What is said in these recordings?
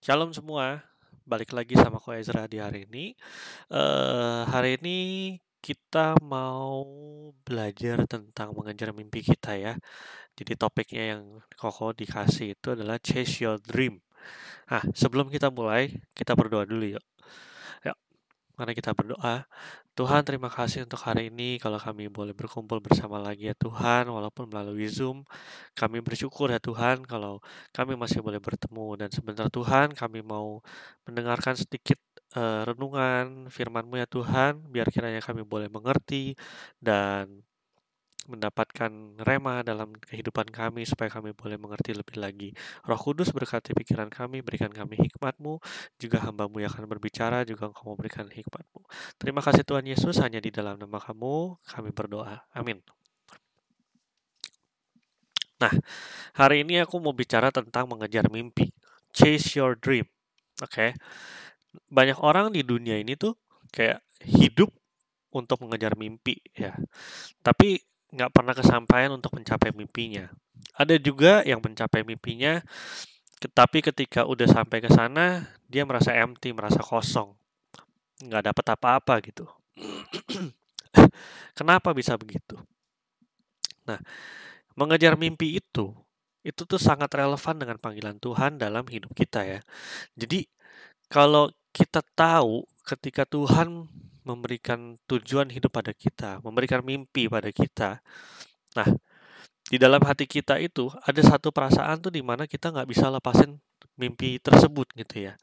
Shalom semua, balik lagi sama Ko Ezra di hari ini. Uh, hari ini kita mau belajar tentang mengejar mimpi kita ya. Jadi topiknya yang Koko dikasih itu adalah chase your dream. Nah, sebelum kita mulai, kita berdoa dulu yuk. Mari kita berdoa. Tuhan terima kasih untuk hari ini kalau kami boleh berkumpul bersama lagi ya Tuhan walaupun melalui Zoom kami bersyukur ya Tuhan kalau kami masih boleh bertemu dan sebentar Tuhan kami mau mendengarkan sedikit uh, renungan firman-Mu ya Tuhan biar kiranya kami boleh mengerti dan mendapatkan rema dalam kehidupan kami supaya kami boleh mengerti lebih lagi. Roh Kudus berkati pikiran kami, berikan kami hikmat-Mu, juga hamba-Mu yang akan berbicara, juga Engkau memberikan hikmat-Mu. Terima kasih Tuhan Yesus, hanya di dalam nama Kamu kami berdoa. Amin. Nah, hari ini aku mau bicara tentang mengejar mimpi. Chase your dream. Oke. Okay? Banyak orang di dunia ini tuh kayak hidup untuk mengejar mimpi ya. Tapi nggak pernah kesampaian untuk mencapai mimpinya. Ada juga yang mencapai mimpinya, tapi ketika udah sampai ke sana, dia merasa empty, merasa kosong, nggak dapat apa-apa gitu. Kenapa bisa begitu? Nah, mengejar mimpi itu, itu tuh sangat relevan dengan panggilan Tuhan dalam hidup kita ya. Jadi, kalau kita tahu ketika Tuhan memberikan tujuan hidup pada kita, memberikan mimpi pada kita. Nah, di dalam hati kita itu ada satu perasaan tuh di mana kita nggak bisa lepasin mimpi tersebut gitu ya.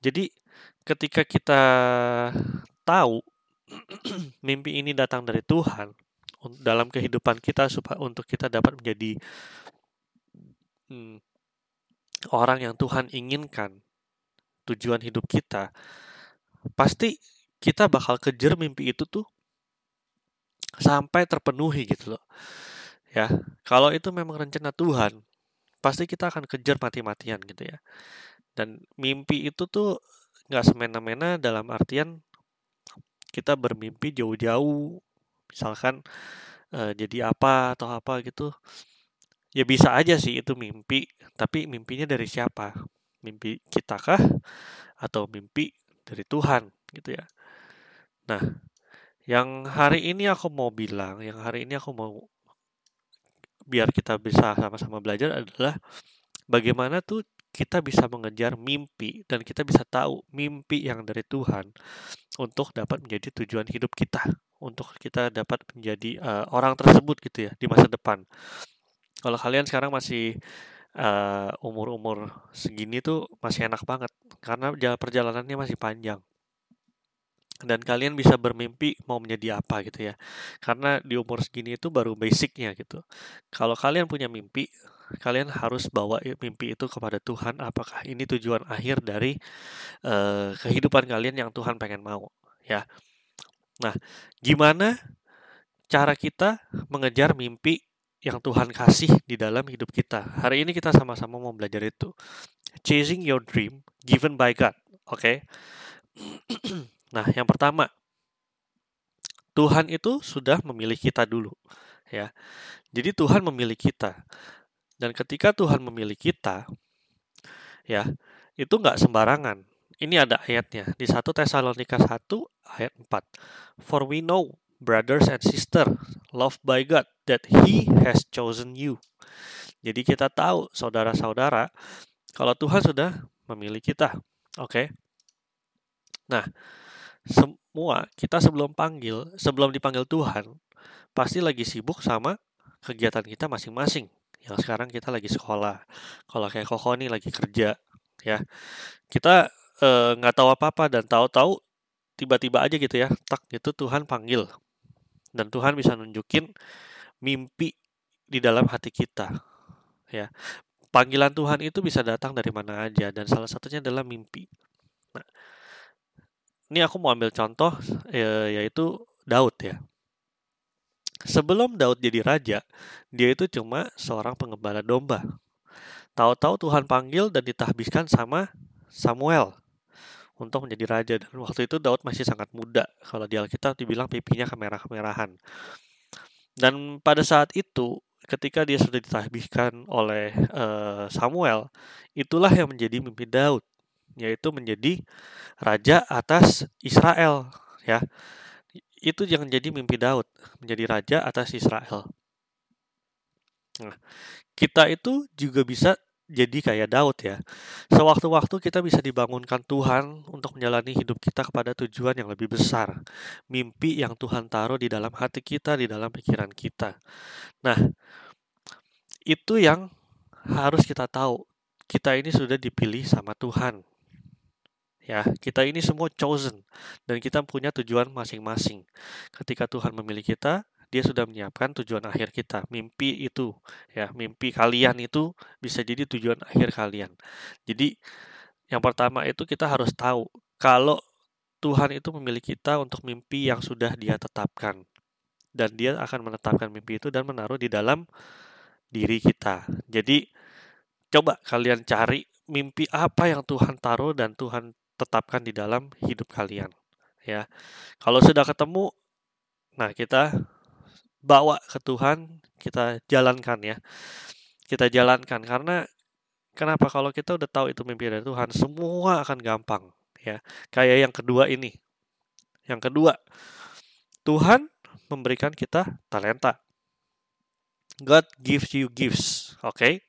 Jadi ketika kita tahu mimpi ini datang dari Tuhan dalam kehidupan kita supaya untuk kita dapat menjadi hmm, orang yang Tuhan inginkan tujuan hidup kita pasti kita bakal kejar mimpi itu tuh sampai terpenuhi gitu loh. Ya, kalau itu memang rencana Tuhan, pasti kita akan kejar mati-matian gitu ya. Dan mimpi itu tuh nggak semena-mena dalam artian kita bermimpi jauh-jauh, misalkan uh, jadi apa atau apa gitu. Ya bisa aja sih itu mimpi, tapi mimpinya dari siapa? Mimpi kita kah atau mimpi dari Tuhan gitu ya. Nah, yang hari ini aku mau bilang, yang hari ini aku mau biar kita bisa sama-sama belajar adalah bagaimana tuh kita bisa mengejar mimpi dan kita bisa tahu mimpi yang dari Tuhan untuk dapat menjadi tujuan hidup kita, untuk kita dapat menjadi uh, orang tersebut gitu ya di masa depan. Kalau kalian sekarang masih uh, umur-umur segini tuh masih enak banget karena perjalanannya masih panjang dan kalian bisa bermimpi mau menjadi apa gitu ya. Karena di umur segini itu baru basicnya gitu. Kalau kalian punya mimpi kalian harus bawa mimpi itu kepada Tuhan apakah ini tujuan akhir dari uh, kehidupan kalian yang Tuhan pengen mau ya. Nah gimana cara kita mengejar mimpi yang Tuhan kasih di dalam hidup kita? Hari ini kita sama-sama mau belajar itu. Chasing your dream given by God oke? okay? Nah, yang pertama, Tuhan itu sudah memilih kita dulu, ya. Jadi Tuhan memilih kita. Dan ketika Tuhan memilih kita, ya, itu nggak sembarangan. Ini ada ayatnya di 1 Tesalonika 1 ayat 4. For we know, brothers and sisters, loved by God, that He has chosen you. Jadi kita tahu, saudara-saudara, kalau Tuhan sudah memilih kita. Oke. Okay? Nah, semua kita sebelum panggil, sebelum dipanggil Tuhan, pasti lagi sibuk sama kegiatan kita masing-masing. Yang sekarang kita lagi sekolah. Kalau kayak Koko nih lagi kerja, ya. Kita eh, nggak uh, tahu apa-apa dan tahu-tahu tiba-tiba aja gitu ya, tak gitu Tuhan panggil. Dan Tuhan bisa nunjukin mimpi di dalam hati kita. Ya. Panggilan Tuhan itu bisa datang dari mana aja dan salah satunya adalah mimpi. Ini aku mau ambil contoh ya, yaitu Daud ya. Sebelum Daud jadi raja, dia itu cuma seorang pengembala domba. Tahu-tahu Tuhan panggil dan ditahbiskan sama Samuel untuk menjadi raja dan waktu itu Daud masih sangat muda. Kalau di Alkitab dibilang pipinya kemerah-kemerahan. Dan pada saat itu ketika dia sudah ditahbiskan oleh uh, Samuel, itulah yang menjadi mimpi Daud. Yaitu menjadi raja atas Israel, ya. Itu yang jadi mimpi Daud, menjadi raja atas Israel. Nah, kita itu juga bisa jadi kayak Daud ya. Sewaktu-waktu kita bisa dibangunkan Tuhan untuk menjalani hidup kita kepada tujuan yang lebih besar. Mimpi yang Tuhan taruh di dalam hati kita, di dalam pikiran kita. Nah, itu yang harus kita tahu. Kita ini sudah dipilih sama Tuhan. Ya, kita ini semua chosen dan kita punya tujuan masing-masing. Ketika Tuhan memilih kita, dia sudah menyiapkan tujuan akhir kita. Mimpi itu, ya, mimpi kalian itu bisa jadi tujuan akhir kalian. Jadi, yang pertama itu kita harus tahu kalau Tuhan itu memilih kita untuk mimpi yang sudah Dia tetapkan. Dan Dia akan menetapkan mimpi itu dan menaruh di dalam diri kita. Jadi, coba kalian cari mimpi apa yang Tuhan taruh dan Tuhan tetapkan di dalam hidup kalian. Ya, kalau sudah ketemu, nah kita bawa ke Tuhan, kita jalankan ya. Kita jalankan karena kenapa kalau kita udah tahu itu mimpi dari Tuhan, semua akan gampang ya. Kayak yang kedua ini. Yang kedua, Tuhan memberikan kita talenta. God gives you gifts, oke? Okay?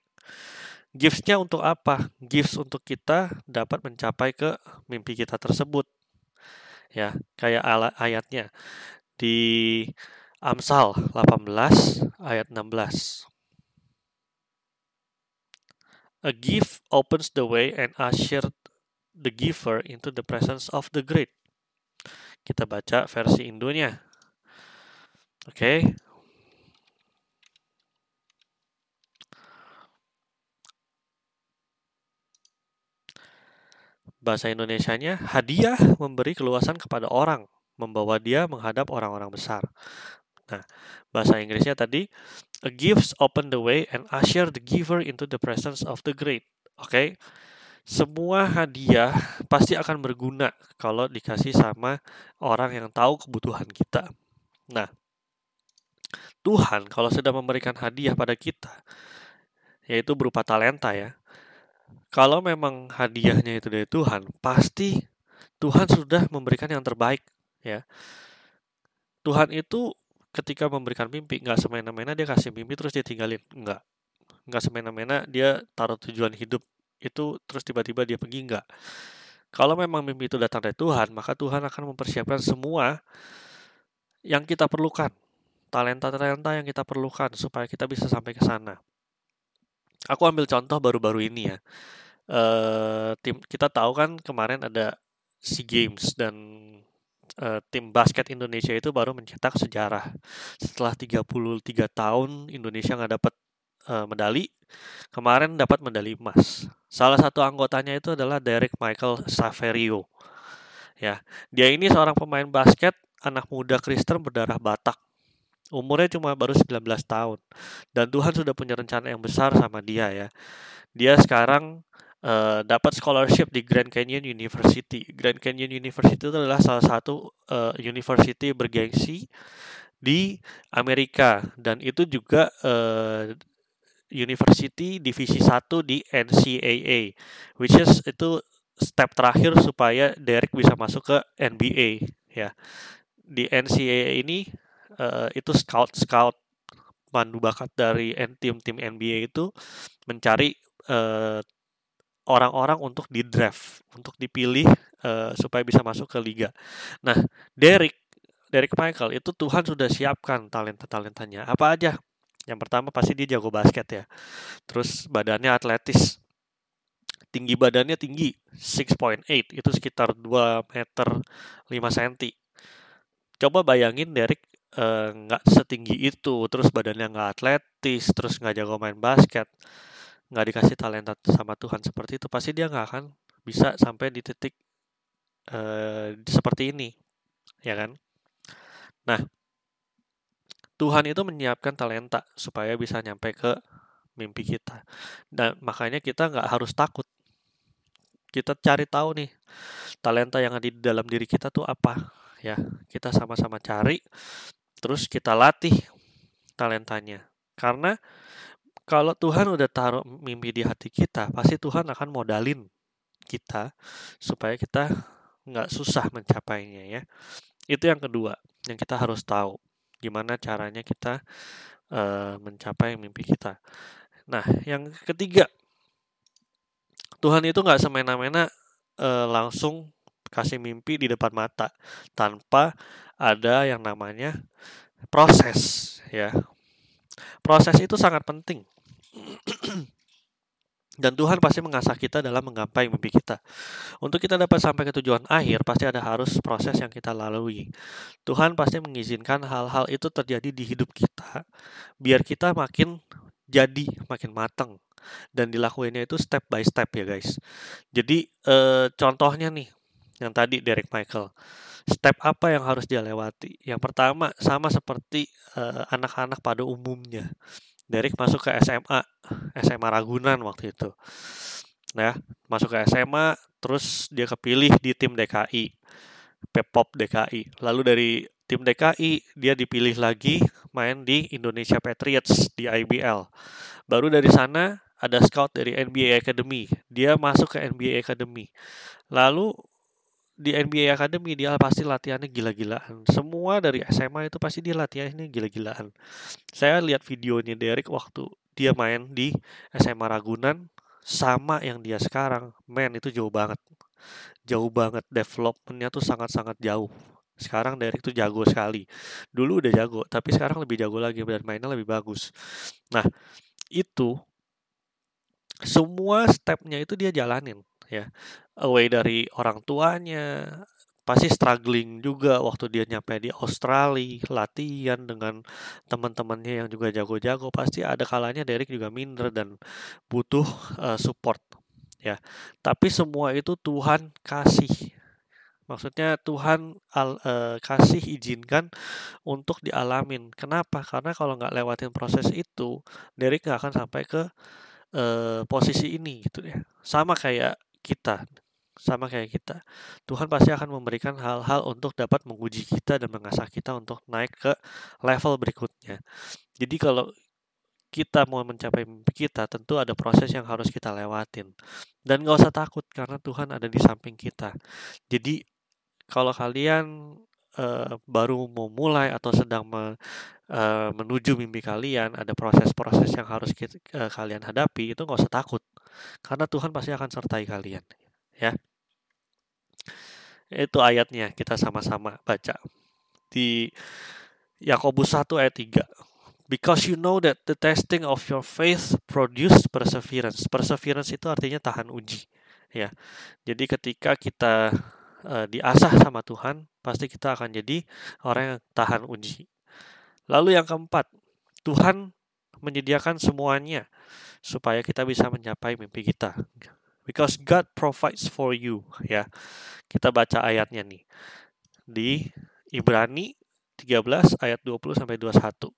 Gifts-nya untuk apa? Gifts untuk kita dapat mencapai ke mimpi kita tersebut. Ya, kayak ayatnya di Amsal 18 ayat 16. A gift opens the way and usher the giver into the presence of the great. Kita baca versi Indonya. Oke. Okay. Bahasa Indonesianya, hadiah memberi keluasan kepada orang, membawa dia menghadap orang-orang besar. Nah, bahasa Inggrisnya tadi a gifts open the way and usher the giver into the presence of the great. Oke. Okay? Semua hadiah pasti akan berguna kalau dikasih sama orang yang tahu kebutuhan kita. Nah, Tuhan kalau sudah memberikan hadiah pada kita, yaitu berupa talenta ya. Kalau memang hadiahnya itu dari Tuhan, pasti Tuhan sudah memberikan yang terbaik ya. Tuhan itu ketika memberikan mimpi nggak semena-mena dia kasih mimpi terus dia tinggalin nggak. Nggak semena-mena dia taruh tujuan hidup itu terus tiba-tiba dia pergi nggak. Kalau memang mimpi itu datang dari Tuhan maka Tuhan akan mempersiapkan semua yang kita perlukan talenta-talenta yang kita perlukan supaya kita bisa sampai ke sana aku ambil contoh baru-baru ini ya uh, tim kita tahu kan kemarin ada SEA Games dan uh, tim basket Indonesia itu baru mencetak sejarah. Setelah 33 tahun Indonesia nggak dapat uh, medali, kemarin dapat medali emas. Salah satu anggotanya itu adalah Derek Michael Saverio. Ya, dia ini seorang pemain basket anak muda Kristen berdarah Batak. Umurnya cuma baru 19 tahun. Dan Tuhan sudah punya rencana yang besar sama dia ya. Dia sekarang uh, dapat scholarship di Grand Canyon University. Grand Canyon University itu adalah salah satu uh, university bergengsi di Amerika dan itu juga uh, university divisi 1 di NCAA which is itu step terakhir supaya Derek bisa masuk ke NBA ya. Di NCAA ini uh, itu scout-scout pandu bakat dari tim-tim NBA itu mencari uh, orang-orang untuk di draft, untuk dipilih uh, supaya bisa masuk ke liga. Nah, Derek, Derek Michael itu Tuhan sudah siapkan talenta-talentanya. Apa aja? Yang pertama pasti dia jago basket ya. Terus badannya atletis. Tinggi badannya tinggi, 6.8, itu sekitar 2 meter 5 cm. Coba bayangin Derek nggak uh, setinggi itu, terus badannya nggak atletis, terus nggak jago main basket nggak dikasih talenta sama Tuhan seperti itu pasti dia nggak akan bisa sampai di titik uh, seperti ini ya kan? Nah Tuhan itu menyiapkan talenta supaya bisa nyampe ke mimpi kita. Dan makanya kita nggak harus takut. Kita cari tahu nih talenta yang ada di dalam diri kita tuh apa ya. Kita sama-sama cari terus kita latih talentanya karena kalau Tuhan udah taruh mimpi di hati kita, pasti Tuhan akan modalin kita supaya kita nggak susah mencapainya ya. Itu yang kedua yang kita harus tahu gimana caranya kita uh, mencapai mimpi kita. Nah, yang ketiga, Tuhan itu nggak semena-mena uh, langsung kasih mimpi di depan mata tanpa ada yang namanya proses ya. Proses itu sangat penting. Dan Tuhan pasti mengasah kita dalam menggapai mimpi kita. Untuk kita dapat sampai ke tujuan akhir, pasti ada harus proses yang kita lalui. Tuhan pasti mengizinkan hal-hal itu terjadi di hidup kita, biar kita makin jadi, makin matang. Dan dilakuinnya itu step by step ya guys. Jadi eh, contohnya nih, yang tadi Derek Michael. Step apa yang harus dia lewati? Yang pertama sama seperti eh, anak-anak uh, pada umumnya Derek masuk ke SMA, SMA Ragunan waktu itu. Nah, masuk ke SMA, terus dia kepilih di tim DKI, Pepop DKI. Lalu dari tim DKI, dia dipilih lagi main di Indonesia Patriots di IBL. Baru dari sana ada scout dari NBA Academy. Dia masuk ke NBA Academy. Lalu di NBA Academy dia pasti latihannya gila-gilaan. Semua dari SMA itu pasti dia latihannya gila-gilaan. Saya lihat videonya Derek waktu dia main di SMA Ragunan sama yang dia sekarang. Men itu jauh banget. Jauh banget developmentnya tuh sangat-sangat jauh. Sekarang Derek tuh jago sekali. Dulu udah jago, tapi sekarang lebih jago lagi dan mainnya lebih bagus. Nah, itu semua stepnya itu dia jalanin ya away dari orang tuanya pasti struggling juga waktu dia nyampe di Australia latihan dengan teman-temannya yang juga jago-jago pasti ada kalanya Derek juga minder dan butuh uh, support ya. Tapi semua itu Tuhan kasih. Maksudnya Tuhan al, uh, kasih izinkan untuk dialamin. Kenapa? Karena kalau nggak lewatin proses itu Derek nggak akan sampai ke uh, posisi ini gitu ya. Sama kayak kita sama kayak kita. Tuhan pasti akan memberikan hal-hal untuk dapat menguji kita dan mengasah kita untuk naik ke level berikutnya. Jadi kalau kita mau mencapai mimpi kita, tentu ada proses yang harus kita lewatin. Dan gak usah takut karena Tuhan ada di samping kita. Jadi kalau kalian uh, baru mau mulai atau sedang uh, menuju mimpi kalian, ada proses-proses yang harus kita, uh, kalian hadapi, itu gak usah takut. Karena Tuhan pasti akan sertai kalian. Ya. Itu ayatnya kita sama-sama baca. Di Yakobus 1 ayat 3. Because you know that the testing of your faith produce perseverance. Perseverance itu artinya tahan uji, ya. Jadi ketika kita uh, diasah sama Tuhan, pasti kita akan jadi orang yang tahan uji. Lalu yang keempat, Tuhan menyediakan semuanya supaya kita bisa mencapai mimpi kita. Because God provides for you, ya. Kita baca ayatnya nih. Di Ibrani 13 ayat 20 sampai 21.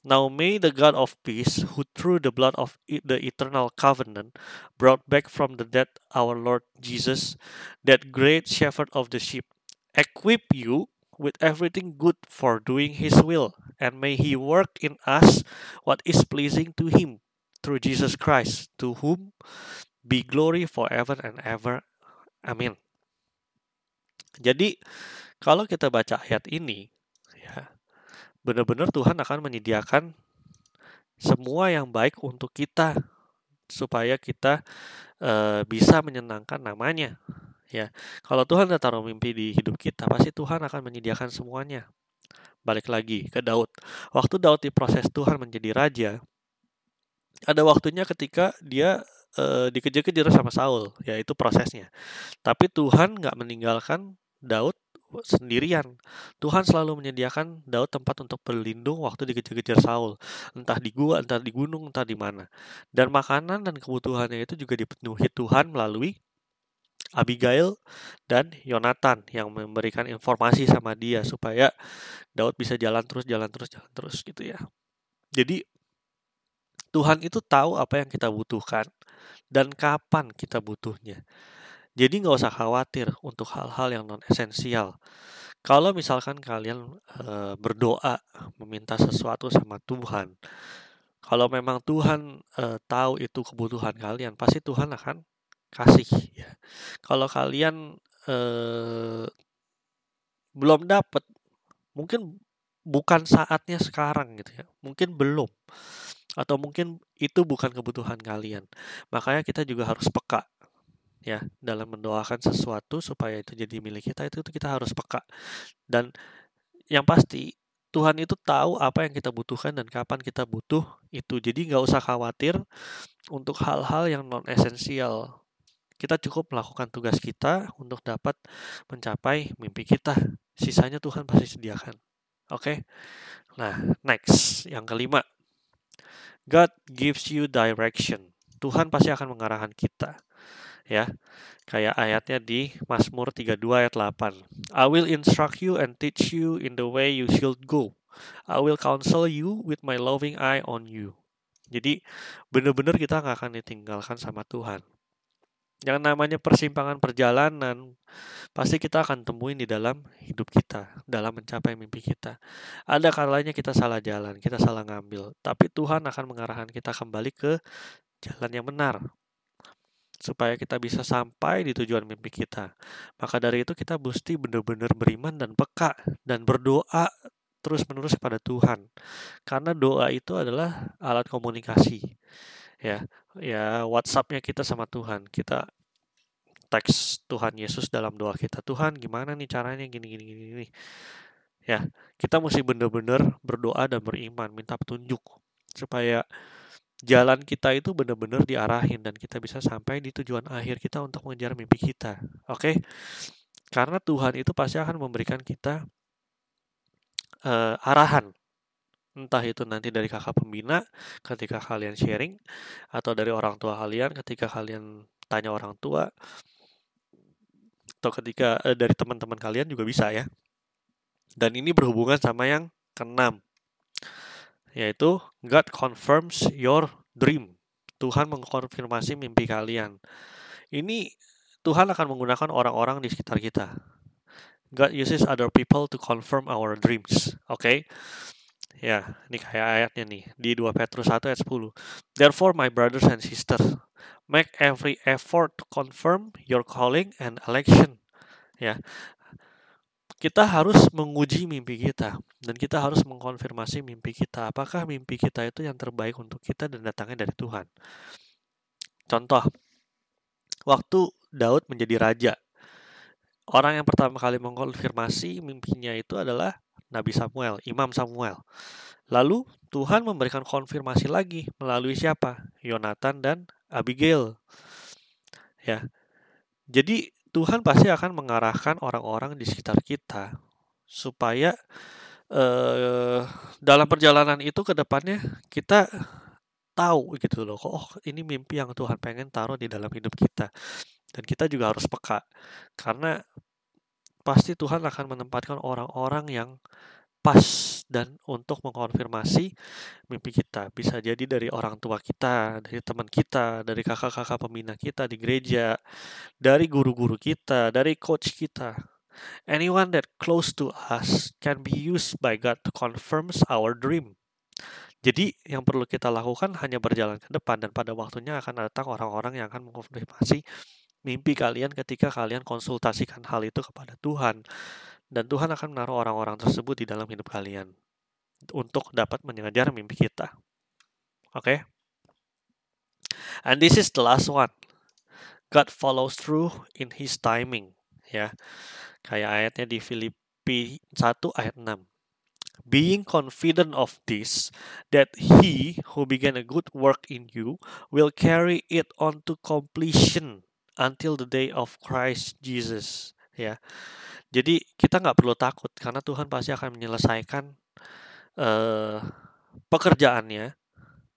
Now may the God of peace, who through the blood of the eternal covenant brought back from the dead our Lord Jesus, that great shepherd of the sheep, equip you with everything good for doing his will, and may he work in us what is pleasing to him through Jesus Christ, to whom be glory forever and ever. Amin. Jadi kalau kita baca ayat ini, ya benar-benar Tuhan akan menyediakan semua yang baik untuk kita supaya kita e, bisa menyenangkan namanya. Ya, kalau Tuhan udah taruh mimpi di hidup kita, pasti Tuhan akan menyediakan semuanya. Balik lagi ke Daud. Waktu Daud diproses Tuhan menjadi raja, ada waktunya ketika dia e, dikejar-kejar sama Saul, ya itu prosesnya. Tapi Tuhan nggak meninggalkan Daud sendirian. Tuhan selalu menyediakan Daud tempat untuk berlindung waktu dikejar-kejar Saul, entah di gua, entah di gunung, entah di mana. Dan makanan dan kebutuhannya itu juga dipenuhi Tuhan melalui Abigail dan Yonatan yang memberikan informasi sama dia supaya Daud bisa jalan terus, jalan terus, jalan terus gitu ya. Jadi Tuhan itu tahu apa yang kita butuhkan dan kapan kita butuhnya. Jadi nggak usah khawatir untuk hal-hal yang non esensial. Kalau misalkan kalian e, berdoa meminta sesuatu sama Tuhan, kalau memang Tuhan e, tahu itu kebutuhan kalian, pasti Tuhan akan kasih ya. Kalau kalian eh, belum dapat, mungkin bukan saatnya sekarang gitu ya. Mungkin belum. Atau mungkin itu bukan kebutuhan kalian. Makanya kita juga harus peka ya dalam mendoakan sesuatu supaya itu jadi milik kita itu, kita harus peka. Dan yang pasti Tuhan itu tahu apa yang kita butuhkan dan kapan kita butuh itu. Jadi nggak usah khawatir untuk hal-hal yang non esensial. Kita cukup melakukan tugas kita untuk dapat mencapai mimpi kita. Sisanya Tuhan pasti sediakan. Oke. Okay? Nah, next yang kelima. God gives you direction. Tuhan pasti akan mengarahkan kita. Ya. Kayak ayatnya di Mazmur 32 ayat 8. I will instruct you and teach you in the way you should go. I will counsel you with my loving eye on you. Jadi benar-benar kita nggak akan ditinggalkan sama Tuhan. Yang namanya persimpangan perjalanan pasti kita akan temuin di dalam hidup kita, dalam mencapai mimpi kita. Ada kalanya kita salah jalan, kita salah ngambil, tapi Tuhan akan mengarahkan kita kembali ke jalan yang benar supaya kita bisa sampai di tujuan mimpi kita. Maka dari itu kita mesti benar-benar beriman dan peka dan berdoa terus-menerus kepada Tuhan. Karena doa itu adalah alat komunikasi. Ya, ya WhatsAppnya kita sama Tuhan. Kita teks Tuhan Yesus dalam doa kita. Tuhan, gimana nih caranya gini gini gini gini. Ya, kita mesti benar-benar berdoa dan beriman, minta petunjuk supaya jalan kita itu benar-benar diarahin dan kita bisa sampai di tujuan akhir kita untuk mengejar mimpi kita. Oke? Okay? Karena Tuhan itu pasti akan memberikan kita uh, arahan. Entah itu nanti dari kakak pembina ketika kalian sharing atau dari orang tua kalian ketika kalian tanya orang tua atau ketika uh, dari teman-teman kalian juga bisa ya. Dan ini berhubungan sama yang keenam yaitu God confirms your dream. Tuhan mengkonfirmasi mimpi kalian. Ini Tuhan akan menggunakan orang-orang di sekitar kita. God uses other people to confirm our dreams. Oke. Okay? Ya, ini kayak ayatnya nih di 2 Petrus 1 ayat 10. Therefore my brothers and sisters, make every effort to confirm your calling and election. Ya kita harus menguji mimpi kita dan kita harus mengkonfirmasi mimpi kita. Apakah mimpi kita itu yang terbaik untuk kita dan datangnya dari Tuhan? Contoh, waktu Daud menjadi raja, orang yang pertama kali mengkonfirmasi mimpinya itu adalah Nabi Samuel, Imam Samuel. Lalu Tuhan memberikan konfirmasi lagi melalui siapa? Yonatan dan Abigail. Ya. Jadi Tuhan pasti akan mengarahkan orang-orang di sekitar kita supaya eh, dalam perjalanan itu ke depannya kita tahu gitu loh oh ini mimpi yang Tuhan pengen taruh di dalam hidup kita dan kita juga harus peka karena pasti Tuhan akan menempatkan orang-orang yang pas dan untuk mengkonfirmasi mimpi kita. Bisa jadi dari orang tua kita, dari teman kita, dari kakak-kakak pembina kita di gereja, dari guru-guru kita, dari coach kita. Anyone that close to us can be used by God to confirm our dream. Jadi yang perlu kita lakukan hanya berjalan ke depan dan pada waktunya akan datang orang-orang yang akan mengkonfirmasi mimpi kalian ketika kalian konsultasikan hal itu kepada Tuhan dan Tuhan akan menaruh orang-orang tersebut di dalam hidup kalian untuk dapat mengejar mimpi kita. Oke. Okay? And this is the last one. God follows through in his timing, ya. Kayak ayatnya di Filipi 1 ayat 6. Being confident of this, that he who began a good work in you will carry it on to completion until the day of Christ Jesus. Ya, jadi kita nggak perlu takut karena Tuhan pasti akan menyelesaikan uh, pekerjaannya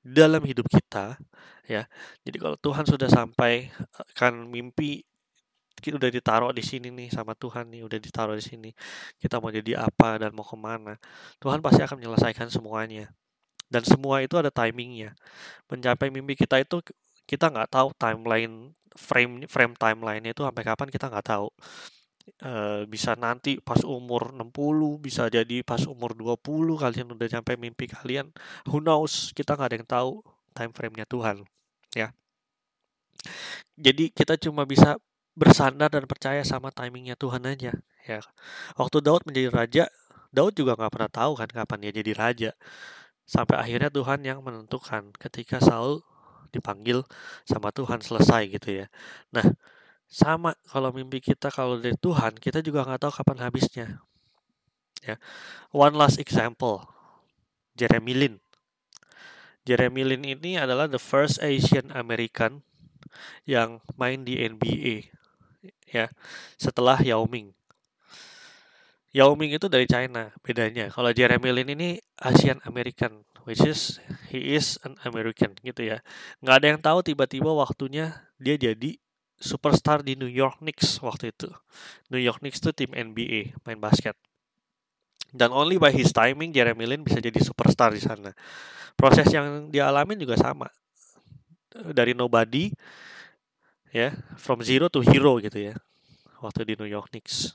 dalam hidup kita ya. Jadi kalau Tuhan sudah sampai kan mimpi kita udah ditaruh di sini nih sama Tuhan nih udah ditaruh di sini kita mau jadi apa dan mau ke mana Tuhan pasti akan menyelesaikan semuanya dan semua itu ada timingnya mencapai mimpi kita itu kita nggak tahu timeline frame frame timeline itu sampai kapan kita nggak tahu Uh, bisa nanti pas umur 60, bisa jadi pas umur 20 kalian udah sampai mimpi kalian. Who knows? Kita nggak ada yang tahu time frame-nya Tuhan, ya. Jadi kita cuma bisa bersandar dan percaya sama timingnya Tuhan aja ya waktu Daud menjadi raja Daud juga nggak pernah tahu kan kapan dia jadi raja sampai akhirnya Tuhan yang menentukan ketika Saul dipanggil sama Tuhan selesai gitu ya nah sama kalau mimpi kita kalau dari Tuhan kita juga nggak tahu kapan habisnya ya one last example Jeremy Lin Jeremy Lin ini adalah the first Asian American yang main di NBA ya setelah Yao Ming. Yao Ming itu dari China bedanya. Kalau Jeremy Lin ini Asian American, which is he is an American gitu ya. Nggak ada yang tahu tiba-tiba waktunya dia jadi superstar di New York Knicks waktu itu. New York Knicks itu tim NBA main basket. Dan only by his timing Jeremy Lin bisa jadi superstar di sana. Proses yang dia alamin juga sama. Dari nobody ya from zero to hero gitu ya waktu di New York Knicks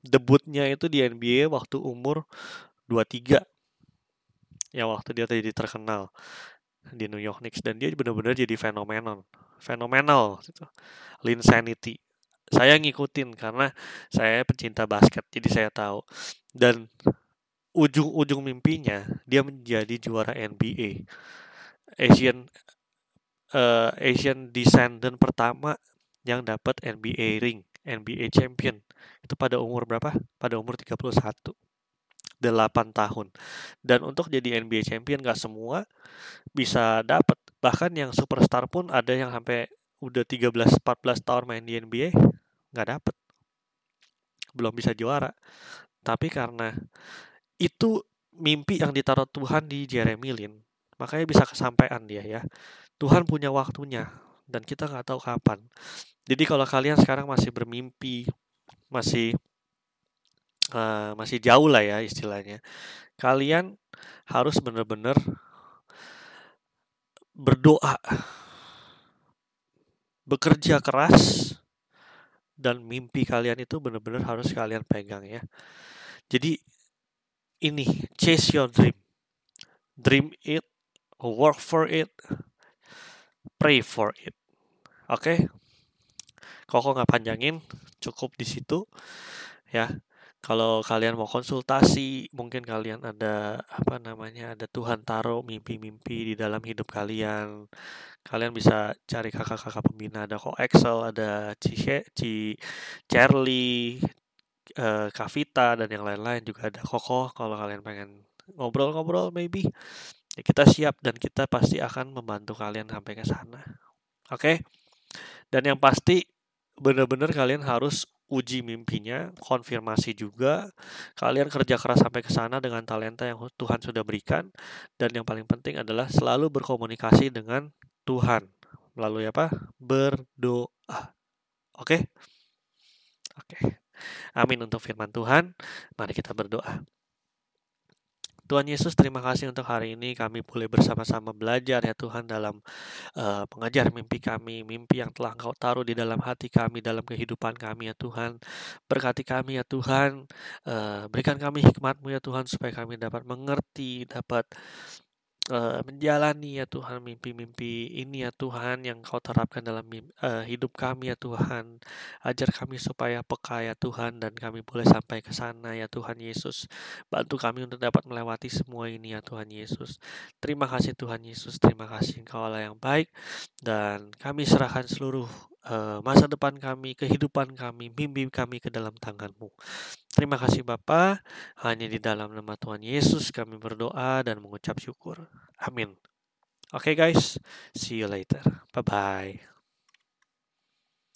debutnya itu di NBA waktu umur 23 ya waktu dia jadi terkenal di New York Knicks dan dia benar-benar jadi fenomenal fenomenal gitu. Linsanity saya ngikutin karena saya pecinta basket jadi saya tahu dan ujung-ujung mimpinya dia menjadi juara NBA Asian uh, Asian descendant pertama yang dapat NBA ring, NBA champion. Itu pada umur berapa? Pada umur 31. 8 tahun. Dan untuk jadi NBA champion gak semua bisa dapat. Bahkan yang superstar pun ada yang sampai udah 13 14 tahun main di NBA nggak dapet. Belum bisa juara. Tapi karena itu mimpi yang ditaruh Tuhan di Jeremy Lin, makanya bisa kesampaian dia ya. Tuhan punya waktunya dan kita nggak tahu kapan. Jadi kalau kalian sekarang masih bermimpi, masih uh, masih jauh lah ya istilahnya, kalian harus benar-benar berdoa, bekerja keras, dan mimpi kalian itu benar-benar harus kalian pegang ya. Jadi ini chase your dream, dream it, work for it, pray for it. Oke. Okay? Kok nggak panjangin, cukup di situ ya. Kalau kalian mau konsultasi, mungkin kalian ada apa namanya, ada Tuhan taruh mimpi-mimpi di dalam hidup kalian. Kalian bisa cari kakak-kakak pembina, ada kok Excel, ada Ci, Ci Charlie, uh, Kavita dan yang lain-lain juga ada Koko kalau kalian pengen ngobrol-ngobrol maybe ya kita siap dan kita pasti akan membantu kalian sampai ke sana. Oke? Okay? Dan yang pasti benar-benar kalian harus uji mimpinya, konfirmasi juga. Kalian kerja keras sampai ke sana dengan talenta yang Tuhan sudah berikan dan yang paling penting adalah selalu berkomunikasi dengan Tuhan melalui apa? Berdoa. Oke? Okay? Oke. Okay. Amin untuk firman Tuhan. Mari kita berdoa. Tuhan Yesus, terima kasih untuk hari ini kami boleh bersama-sama belajar ya Tuhan dalam uh, mengajar mimpi kami, mimpi yang telah Engkau taruh di dalam hati kami, dalam kehidupan kami ya Tuhan. Berkati kami ya Tuhan, uh, berikan kami hikmat-Mu ya Tuhan supaya kami dapat mengerti, dapat uh, menjalani ya Tuhan mimpi-mimpi ini ya Tuhan yang Kau terapkan dalam uh, hidup kami ya Tuhan. Ajar kami supaya peka ya Tuhan dan kami boleh sampai ke sana ya Tuhan Yesus. Bantu kami untuk dapat melewati semua ini ya Tuhan Yesus. Terima kasih Tuhan Yesus, terima kasih Engkau Allah yang baik dan kami serahkan seluruh uh, masa depan kami, kehidupan kami, mimpi kami ke dalam tanganmu. Terima kasih Bapa, hanya di dalam nama Tuhan Yesus kami berdoa dan mengucap syukur. Amin. Oke okay guys, see you later. Bye-bye.